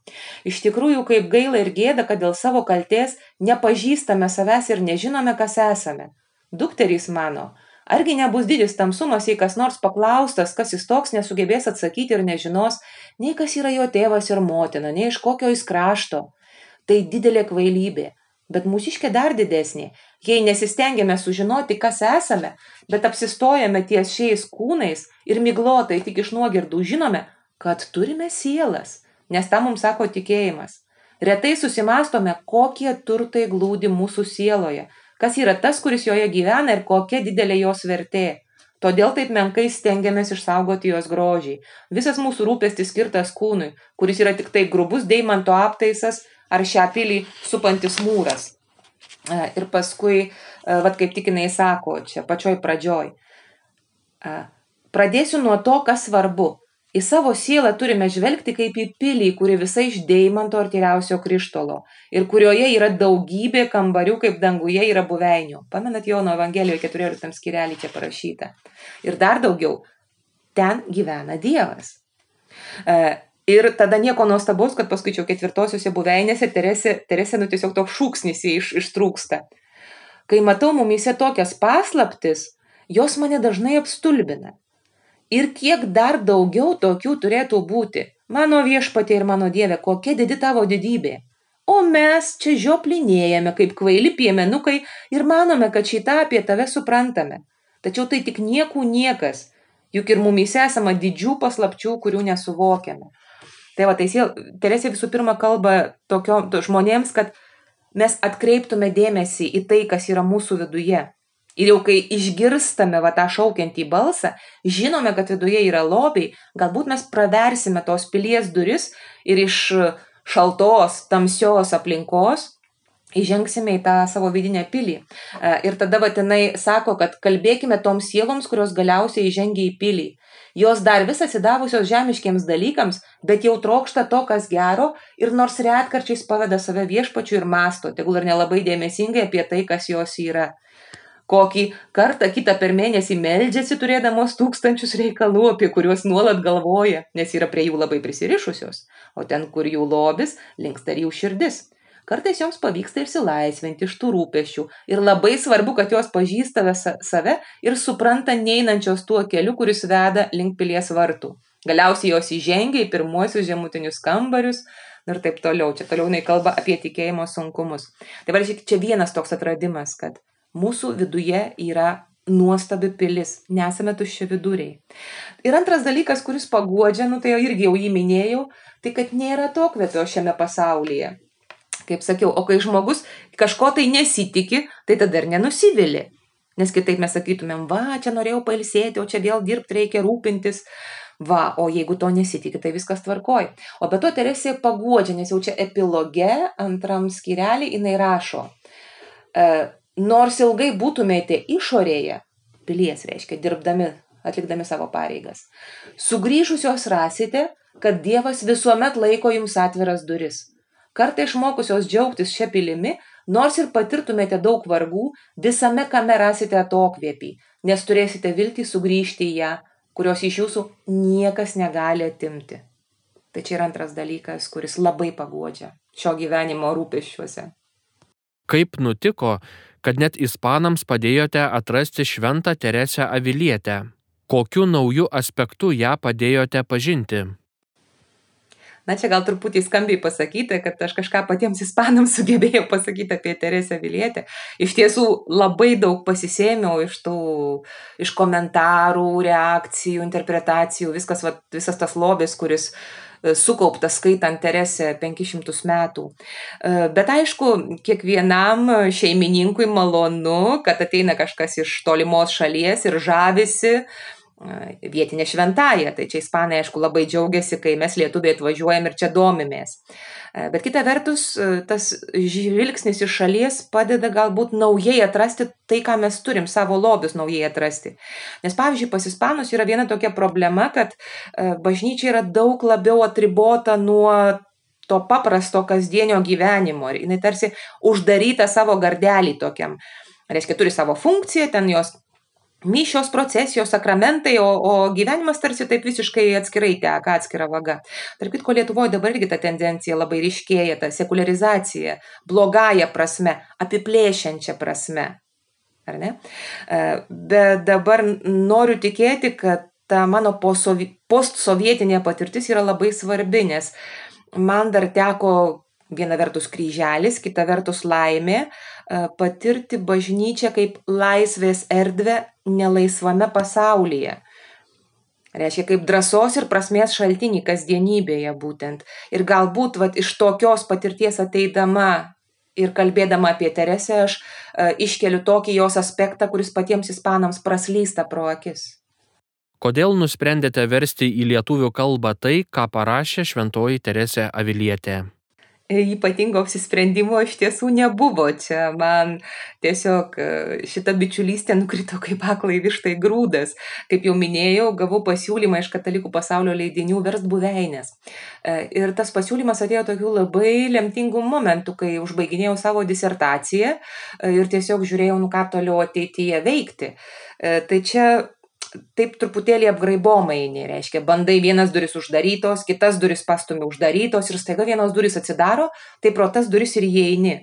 Iš tikrųjų, kaip gaila ir gėda, kad dėl savo kalties nepažįstame savęs ir nežinome, kas esame. Dukterys mano, Argi nebus didis tamsumas, jei kas nors paklaustas, kas jis toks, nesugebės atsakyti ir nežinos, nei kas yra jo tėvas ir motina, nei iš kokio jis krašto. Tai didelė kvailybė. Bet mūsiškė dar didesnė, jei nesistengiame sužinoti, kas esame, bet apsistojame ties šiais kūnais ir miglotai tik iš nuogirdų žinome, kad turime sielas, nes tą mums sako tikėjimas. Retai susimastome, kokie turtai glūdi mūsų sieloje, kas yra tas, kuris joje gyvena ir kokia didelė jos vertė. Todėl taip menkai stengiamės išsaugoti jos grožį. Visas mūsų rūpestis skirtas kūnui, kuris yra tik tai grubus deimanto aptaisas ar šią pilį supantis mūras. E, ir paskui, e, vad kaip tik jinai sako, čia pačioj pradžioj. E, pradėsiu nuo to, kas svarbu. Į savo sielą turime žvelgti kaip į pilį, kuri visa iš deimanto ar tyriausio krištolo ir kurioje yra daugybė kambarių, kaip danguje yra buveinių. Pamenat Jono Evangelijoje 14 skirelį čia parašyta. Ir dar daugiau, ten gyvena Dievas. Ir tada nieko nuostabaus, kad paskaičiau ketvirtosiuose buveinėse Teresė, Teresė nu tiesiog toks šūksnis iš, ištrūksta. Kai matau mumise tokias paslaptis, jos mane dažnai apstulbina ir kiek dar daugiau tokių turėtų būti. Mano viešpatė ir mano dieve, kokia didi tavo didybė. O mes čia žioplinėjame kaip kvaili piemenukai ir manome, kad šitą apie tave suprantame. Tačiau tai tik niekų niekas, juk ir mumyse esama didžių paslapčių, kurių nesuvokiame. Tai va, tai Teresė visų pirma kalba tokio to žmonėms, kad mes atkreiptume dėmesį į tai, kas yra mūsų viduje, Ir jau kai išgirstame va tą šaukiantį balsą, žinome, kad viduje yra lobiai, galbūt mes praversime tos pilies duris ir iš šaltos, tamsios aplinkos įžengsime į tą savo vidinę pilį. E, ir tada vatinai sako, kad kalbėkime toms sieloms, kurios galiausiai įžengia į pilį. Jos dar vis atsidavusios žemiškiams dalykams, bet jau trokšta to, kas gero ir nors retkarčiais paveda save viešpačiu ir masto, tegul ir nelabai dėmesingai apie tai, kas jos yra kokį kartą kitą per mėnesį meldžiasi turėdamos tūkstančius reikalų, apie kuriuos nuolat galvoja, nes yra prie jų labai prisirišusios, o ten, kur jų lobis, linksta jų širdis. Kartais joms pavyksta išsilaisvinti iš tų rūpešių ir labai svarbu, kad jos pažįsta save ir supranta neinančios tuo keliu, kuris veda link pilies vartų. Galiausiai jos įžengia į pirmuosius žemutinius kambarius ir taip toliau. Čia toliau jinai kalba apie tikėjimo sunkumus. Tai va, čia vienas toks atradimas, kad Mūsų viduje yra nuostabi pilis, nesame tuščia viduriai. Ir antras dalykas, kuris paguodžia, nu tai irgi jau jį minėjau, tai kad nėra to kvėpio šiame pasaulyje. Kaip sakiau, o kai žmogus kažko tai nesitiki, tai tada ir nenusivili. Nes kitaip mes sakytumėm, va, čia norėjau pailsėti, o čia vėl dirbti reikia rūpintis. Va, o jeigu to nesitikė, tai viskas tvarkoj. O be to Teresė paguodžia, nes jau čia epiloge antram skirelį jinai rašo. E, nors ilgai būtumėte išorėje, pilies reiškia, dirbdami, atlikdami savo pareigas, sugrįžusios rasite, kad Dievas visuomet laiko jums atviras duris. Kartai išmokusios džiaugtis šią pilimi, nors ir patirtumėte daug vargų, visame kame rasite atokvėpį, nes turėsite viltį sugrįžti į ją, kurios iš jūsų niekas negali atimti. Tai čia yra antras dalykas, kuris labai paguodžia šio gyvenimo rūpeščiuose. Kaip nutiko, kad net ispanams padėjote atrasti šventą Teresę Avilietę. Kokiu nauju aspektu ją padėjote pažinti? Na, čia gal truputį skambiai pasakyti, kad aš kažką patiems ispanams sugebėjau pasakyti apie Teresę Vilietę. Iš tiesų labai daug pasisėmiau iš tų, iš komentarų, reakcijų, interpretacijų, viskas, va, visas tas lobis, kuris e, sukauptas skaitant Teresę 500 metų. E, bet aišku, kiekvienam šeimininkui malonu, kad ateina kažkas iš tolimos šalies ir žavisi vietinė šventąją. Tai čia ispanai, aišku, labai džiaugiasi, kai mes lietuviai atvažiuojam ir čia domimės. Bet kita vertus, tas žvilgsnis iš šalies padeda galbūt naujai atrasti tai, ką mes turim, savo lobius naujai atrasti. Nes, pavyzdžiui, pas ispanus yra viena tokia problema, kad bažnyčia yra daug labiau atribota nuo to paprasto kasdienio gyvenimo. Ir jinai tarsi uždaryta savo gardelį tokiam. Reiškia, turi savo funkciją, ten jos mišios, procesijos, sakramentai, o, o gyvenimas tarsi taip visiškai atskirai teka, atskira vaga. Tarp kitko, Lietuvoje dabar irgi ta tendencija labai ryškėja, ta sekularizacija, blogąją prasme, apiplėšiančią prasme. Ar ne? E, bet dabar noriu tikėti, kad ta mano postsovietinė patirtis yra labai svarbi, nes man dar teko viena vertus kryželis, kita vertus laimė, e, patirti bažnyčią kaip laisvės erdvę nelaisvame pasaulyje. Reiškia, kaip drąsos ir prasmės šaltinį kasdienybėje būtent. Ir galbūt vat, iš tokios patirties ateidama ir kalbėdama apie Teresę, aš e, iškeliu tokį jos aspektą, kuris patiems ispanams praslysta pro akis. Kodėl nusprendėte versti į lietuvių kalbą tai, ką parašė šventoji Teresė Avilietė? Ypatingo apsisprendimo iš tiesų nebuvo. Čia man tiesiog e, šita bičiulystė nukrito kaip aklai vištai grūdas. Kaip jau minėjau, gavau pasiūlymą iš katalikų pasaulio leidinių verst buveinės. E, ir tas pasiūlymas atėjo tokių labai lemtingų momentų, kai užbaiginėjau savo disertaciją e, ir tiesiog žiūrėjau, nu ką toliau ateityje veikti. Tai čia taip truputėlį apgraibom eini, reiškia, bandai vienas duris uždarytos, kitas duris pastumi uždarytos ir staiga vienos duris atsidaro, tai pro tas duris ir įeini.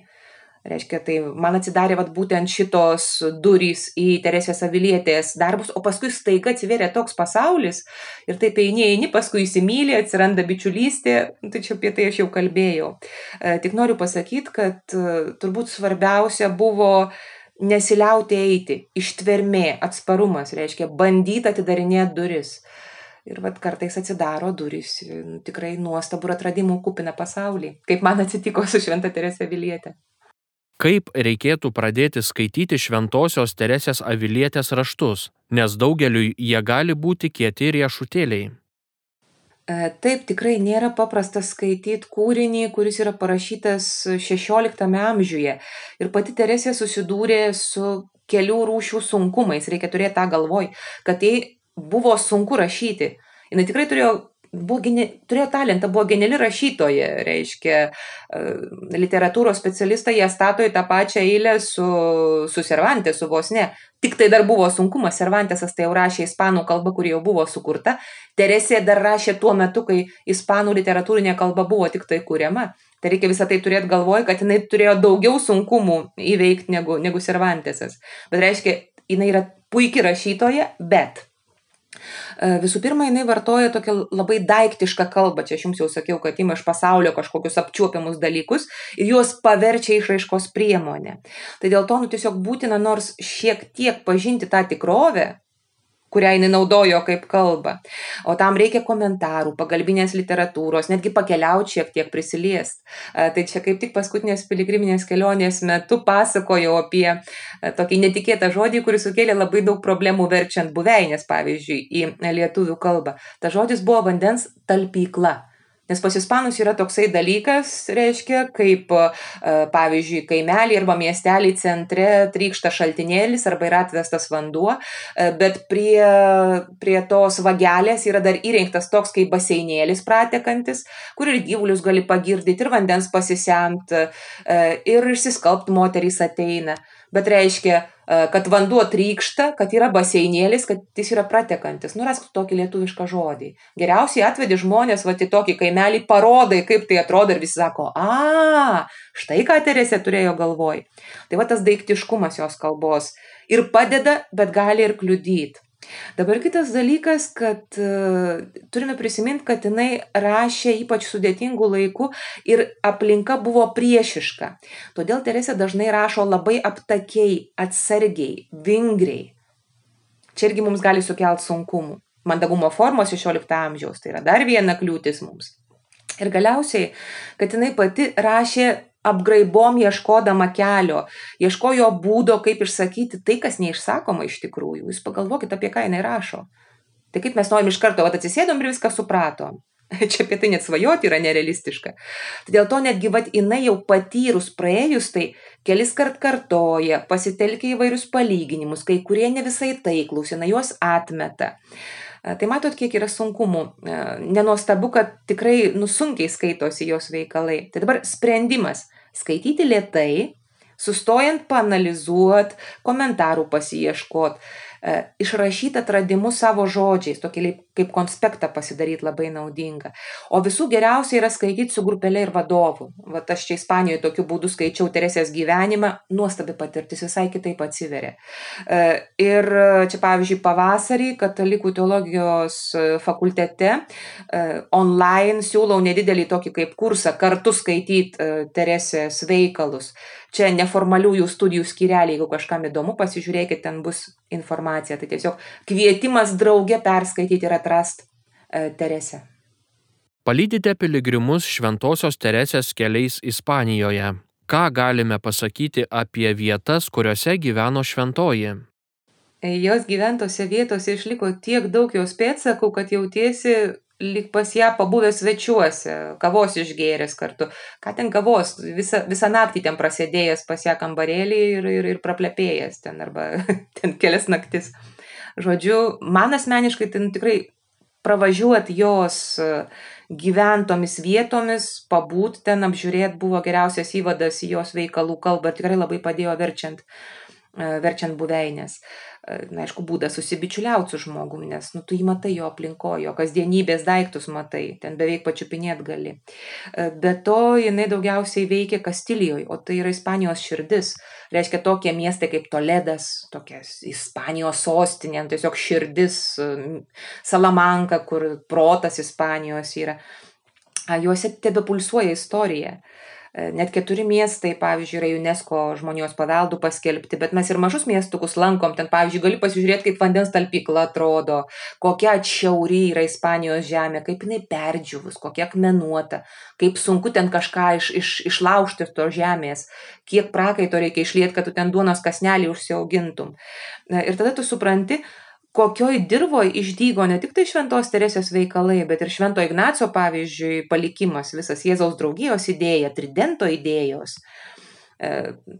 Reiškia, tai man atsidarė vat, būtent šitos durys į Teresės Avilietės darbus, o paskui staiga atsiveria toks pasaulis ir taip eini, eini, paskui įsimylė, atsiranda bičiulystė, tai čia apie tai aš jau kalbėjau. E, tik noriu pasakyti, kad e, turbūt svarbiausia buvo nesiliauti eiti, ištvermė, atsparumas, reiškia bandyti atidarinėti duris. Ir vad kartais atsidaro durys, nu, tikrai nuostabų atradimų kupina pasaulį, kaip man atsitiko su Šventa Teresė Vilietė. Kaip reikėtų pradėti skaityti Šventojios Teresės Avilietės raštus, nes daugeliui jie gali būti kieti riešutėliai. E, taip, tikrai nėra paprasta skaityti kūrinį, kuris yra parašytas XVI amžiuje. Ir pati Teresė susidūrė su kelių rūšių sunkumais, reikia turėti tą galvoj, kad tai buvo sunku rašyti. Jis tikrai turėjo buvo geni, turėjo talentą, buvo geniali rašytoja, reiškia, e, literatūros specialistai ją stato į tą pačią eilę su, su Cervantes, su vos ne. Tik tai dar buvo sunkumas, Cervantesas tai jau rašė ispanų kalbą, kuri jau buvo sukurta, Teresė dar rašė tuo metu, kai ispanų literatūrinė kalba buvo tik tai kuriama. Tai reikia visą tai turėti galvoj, kad jinai turėjo daugiau sunkumų įveikti negu, negu Cervantesas. Bet reiškia, jinai yra puikiai rašytoja, bet visų pirma, jinai vartoja tokią labai daiktišką kalbą. Čia aš jums jau sakiau, kad ima iš pasaulio kažkokius apčiuopiamus dalykus ir juos paverčia išraiškos priemonę. Tai dėl to nu, tiesiog būtina nors šiek tiek pažinti tą tikrovę, kurią jinai naudojo kaip kalbą. O tam reikia komentarų, pagalbinės literatūros, netgi pakeliauti šiek tiek prisiliest. Tai čia kaip tik paskutinės piligriminės kelionės metu pasakojau apie tokį netikėtą žodį, kuris sukėlė labai daug problemų verčiant buveinės, pavyzdžiui, į lietuvių kalbą. Ta žodis buvo vandens talpykla. Nes pas ispanus yra toksai dalykas, reiškia, kaip e, pavyzdžiui, kaimelį arba miestelį centre trykšta šaltinėlis arba yra atvestas vanduo, e, bet prie, prie tos vagelės yra dar įrengtas toks kaip baseinėlis pratekantis, kur ir gyvulius gali pagirdyti, ir vandens pasisemti, e, ir išsiskalbti moterys ateina bet reiškia, e, kad vanduo trykšta, kad yra baseinėlis, kad jis yra pratekantis. Nurask tokį lietuvišką žodį. Geriausiai atvedi žmonės va į tokį kaimelį, parodai, kaip tai atrodo ir visi sako, a, štai ką Teresė turėjo galvoj. Tai va tas daiktiškumas jos kalbos ir padeda, bet gali ir kliudyti. Dabar kitas dalykas, kad uh, turime prisiminti, kad jinai rašė ypač sudėtingų laikų ir aplinka buvo priešiška. Todėl Teresė dažnai rašo labai aptakiai, atsargiai, vingriai. Čia irgi mums gali sukelti sunkumų. Mandagumo formos 16 amžiaus tai yra dar viena kliūtis mums. Ir galiausiai, kad jinai pati rašė apgraibom ieškodama kelio, ieškojo būdo, kaip išsakyti tai, kas neišsakoma iš tikrųjų. Jūs pagalvokit, apie ką jinai rašo. Tai kaip mes norim iš karto, va atsisėdom ir viską supratom. Čia apie tai net svajoti yra nerealistiška. Tai dėl to netgi vad jinai jau patyrus praėjus, tai kelis kart kartoja, pasitelkia įvairius palyginimus, kai kurie ne visai taiklus, jinai juos atmeta. Tai matot, kiek yra sunkumų. Nenuostabu, kad tikrai nusunkiai skaitosi jos veikalai. Tai dabar sprendimas skaityti lietai, sustojant panalizuot, komentarų pasieškot, e, išrašyti atradimus savo žodžiais, tokį kaip konspektą pasidaryti labai naudinga. O visų geriausia yra skaityti su grupelė ir vadovu. Vat aš čia Ispanijoje tokiu būdu skaičiau Teresės gyvenimą, nuostabi patirtis visai kitaip atsiveria. E, ir čia pavyzdžiui pavasarį Katalikų teologijos fakultete e, online siūlau nedidelį tokį kaip kursą kartu skaityti e, Teresės veikalus. Čia neformaliųjų studijų skirelį, jeigu kažkam įdomu, pasižiūrėkit, ten bus informacija. Tai tiesiog kvietimas drauge perskaityti ir atrast e, Teresę. Palydite piligrimus Šventojios Teresės keliais Ispanijoje. Ką galime pasakyti apie vietas, kuriuose gyveno šventoji? E, jos gyventose vietose išliko tiek daug jos pėdsakų, kad jautiesi lyg pas ją pabuvęs svečiuose, kavos išgėręs kartu. Ką ten kavos, visą, visą naktį ten prasidėjęs pas ją kambarėlį ir, ir, ir praplepėjęs ten arba ten kelias naktis. Žodžiu, man asmeniškai ten tikrai pravažiuot jos e, gyventomis vietomis, pabūt ten, apžiūrėt buvo geriausias įvadas į jos veikalų kalbą ir tikrai labai padėjo verčiant, e, verčiant buveinės. Na, aišku, būdas susibičiuliauti su žmogumi, nes, nu, tu jį matai jo aplinkojo, kasdienybės daiktus matai, ten beveik pačiupinėt gali. Be to, jinai daugiausiai veikia Kastilijoje, o tai yra Ispanijos širdis. Reiškia, tokie miestai kaip Toledas, tokia Ispanijos sostinė, nu, tiesiog širdis, Salamanka, kur protas Ispanijos yra. Juose tebe pulsuoja istorija. Net keturi miestai, pavyzdžiui, yra UNESCO žmonijos paveldų paskelbti, bet mes ir mažus miestukus lankom. Ten, pavyzdžiui, gali pasižiūrėti, kaip vandens talpykla atrodo, kokia atšiauri yra Ispanijos žemė, kaip jinai perdžiūvus, kokia akmenuota, kaip sunku ten kažką iš, iš, išlaužti to žemės, kiek prakaito reikia išlieti, kad tu ten duonos kasnelį užsiaugintum. Ir tada tu supranti, kokioj dirvoj išdygo ne tik tai šventos Teresės veikalai, bet ir švento Ignaco, pavyzdžiui, palikimas, visas Jėzaus draugijos idėja, tridento idėjos. E,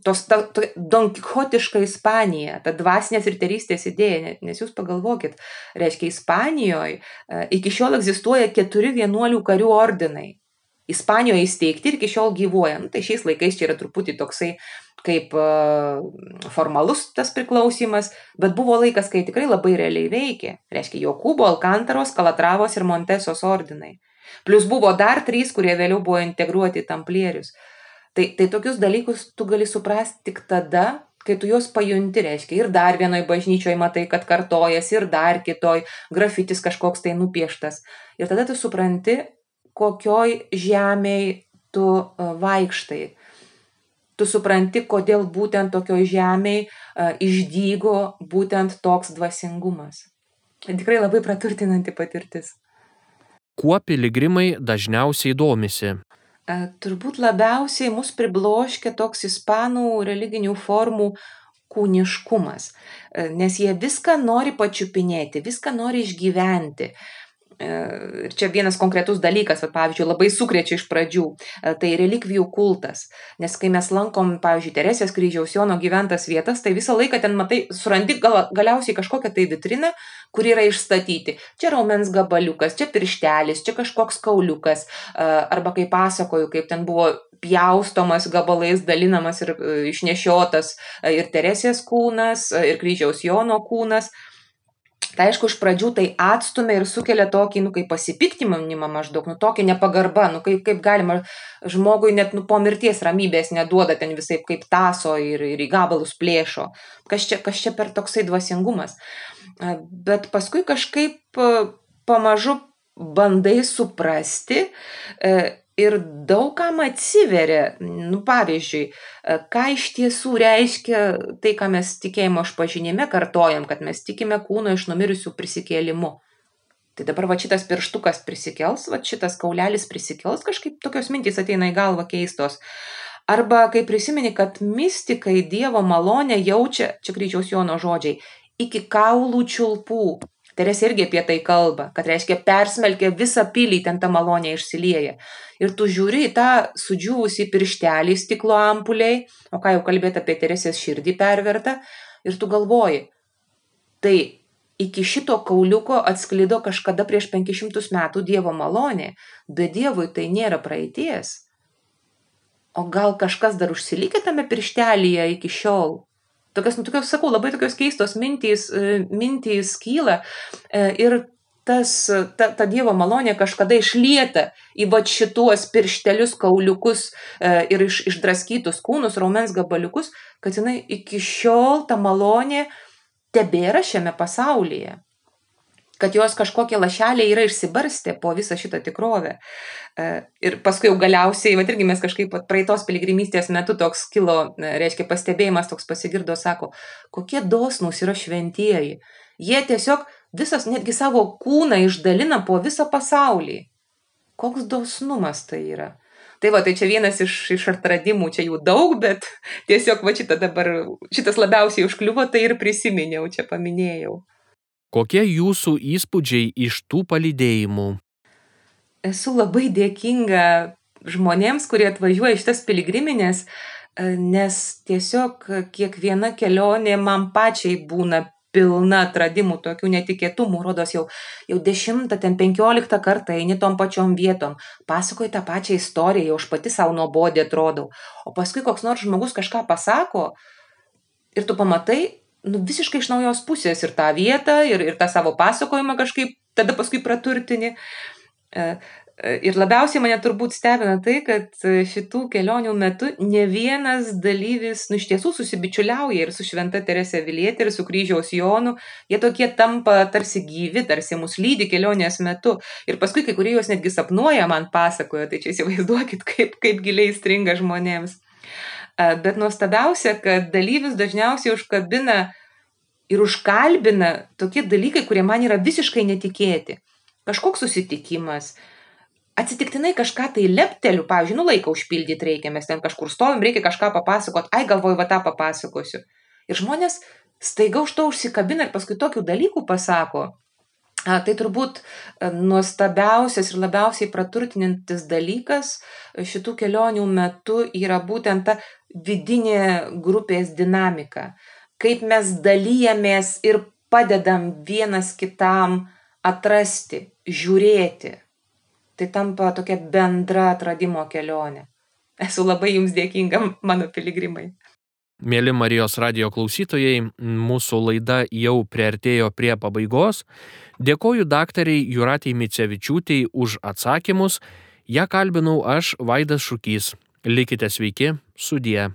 tos, ta, ta donkichotiška Ispanija, ta dvasinės ir terystės idėja, nes jūs pagalvokit, reiškia, Ispanijoje iki šiol egzistuoja keturi vienuolių karių ordinai. Ispanijoje įsteigti ir iki šiol gyvuoja. Nu, tai šiais laikais čia yra truputį toksai kaip formalus tas priklausimas, bet buvo laikas, kai tikrai labai realiai veikė. Reiškia, Jokūbo, Alkantaros, Kalatravos ir Montesos ordinai. Plus buvo dar trys, kurie vėliau buvo integruoti į tamplierius. Tai, tai tokius dalykus tu gali suprasti tik tada, kai tu juos pajunti, reiškia, ir dar vienoj bažnyčioje matai, kad kartojas, ir dar kitoj grafitis kažkoks tai nupieštas. Ir tada tu supranti, kokioj žemėj tu e, vaikštai. Tu supranti, kodėl būtent tokioj žemėj e, išdygo būtent toks dvasingumas. Tikrai labai praturtinanti patirtis. Kuo piligrimai dažniausiai domisi? E, turbūt labiausiai mus pribloškia toks ispanų religinių formų kūniškumas, nes jie viską nori pačiupinėti, viską nori išgyventi. E, ir čia vienas konkretus dalykas, va, pavyzdžiui, labai sukrečia iš pradžių, e, tai relikvijų kultas. Nes kai mes lankom, pavyzdžiui, Teresės kryžiaus Jono gyventas vietas, tai visą laiką ten matai, surandi gal, galiausiai kažkokią tai vitriną, kur yra išstatyti. Čia raumens gabaliukas, čia pirštelis, čia kažkoks kauliukas. E, arba kaip pasakoju, kaip ten buvo pjaustomas gabalais, dalinamas ir išnešiotas ir Teresės kūnas, ir kryžiaus Jono kūnas Tai aišku, iš pradžių tai atstumia ir sukelia tokį, nu, kaip pasipiktinimą maždaug, nu, tokį nepagarbą, nu, kaip, kaip galima žmogui net, nu, po mirties ramybės neduoda ten visai kaip taso ir, ir į gabalus plėšo. Kas čia, kas čia per toksai dvasingumas. Bet paskui kažkaip pamažu bandai suprasti e, ir daug kam atsiveria. Nu, pavyzdžiui, e, ką iš tiesų reiškia tai, ką mes tikėjimo išpažinime kartojam, kad mes tikime kūno iš numirusių prisikėlimu. Tai dabar va šitas pirštukas prisikels, va šitas kaulelis prisikels, kažkaip tokios mintys ateina į galvą keistos. Arba kai prisimeni, kad mystikai Dievo malonę jaučia, čia kryžiaus Jono žodžiai, iki kaulų čiulpų, Teresė irgi apie tai kalba, kad reiškia persmelkia visą pilį, ten ta malonė išsilieja. Ir tu žiūri į tą sudžiūvusį pirštelį stiklo ampuliai, o ką jau kalbėti apie Teresės širdį pervertą, ir tu galvoji, tai iki šito kauliuko atsklido kažkada prieš 500 metų Dievo malonė, bet Dievui tai nėra praeities. O gal kažkas dar užsilikė tame pirštelėje iki šiol? Tokios, nu, tokios, sakau, labai tokios keistos mintys, e, mintys kyla e, ir tas, ta, ta Dievo malonė kažkada išlieta į va šituos pirštelius, kauliukus e, ir iš, išdraskytus kūnus, raumens gabaliukus, kad jinai iki šiol ta malonė tebėra šiame pasaulyje kad jos kažkokie lašeliai yra išsibarstę po visą šitą tikrovę. E, ir paskui jau galiausiai, va irgi mes kažkaip praeitos piligrimystės metu toks kilo, e, reiškia, pastebėjimas toks pasigirdo, sako, kokie dosnus yra šventieji. Jie tiesiog visas, netgi savo kūną išdalina po visą pasaulį. Koks dosnumas tai yra. Tai va, tai čia vienas iš, iš atradimų, čia jų daug, bet tiesiog va šitą dabar, šitas labiausiai užkliuvo, tai ir prisiminiau, čia paminėjau. Kokie jūsų įspūdžiai iš tų palydėjimų? Esu labai dėkinga žmonėms, kurie atvažiuoja iš tas piligriminės, e, nes tiesiog kiekviena kelionė man pačiai būna pilna atradimų, tokių netikėtumų, rodos jau, jau dešimtą, ten penkioliktą kartą eini tom pačiom vietom, pasakoji tą pačią istoriją, jau aš pati savo nuobodė atrodau, o paskui koks nors žmogus kažką pasako ir tu pamatai, nu, visiškai iš naujos pusės ir tą vietą, ir, ir tą savo pasakojimą kažkaip tada paskui praturtini. E, e, ir labiausiai mane turbūt stebina tai, kad šitų kelionių metu ne vienas dalyvis, nu iš tiesų susibičiuliauja ir su Šventa Terese Vilietė, ir su kryžiaus Jonu, jie tokie tampa tarsi gyvi, tarsi mus lydi kelionės metu. Ir paskui kai kurie juos netgi sapnuoja, man pasakoja, tai čia įsivaizduokit, kaip, kaip giliai stringa žmonėms. Bet nuostabiausia, kad dalyvis dažniausiai užkabina ir užkalbina tokie dalykai, kurie man yra visiškai netikėti. Kažkoks susitikimas, atsitiktinai kažką tai lepteliu, pavyzdžiui, nu laiką užpildyti reikia, mes ten kažkur stovim, reikia kažką papasakot, ai galvoju, va tą papasakosiu. Ir žmonės staiga už to užsikabina ir paskui tokių dalykų pasako, Tai turbūt e, nuostabiausias ir labiausiai praturtinantis dalykas šitų kelionių metu yra būtent ta vidinė grupės dinamika. Kaip mes dalyjamės ir padedam vienas kitam atrasti, žiūrėti. Tai tampa tokia bendra atradimo kelionė. Esu labai jums dėkinga, mano piligrimai. Mėly Marijos radio klausytojai, mūsų laida jau priartėjo prie pabaigos. Dėkoju daktariai Juratijai Micevičiūtėjai už atsakymus. Ja kalbinau aš, Vaidas Šukys. Likite sveiki, судья.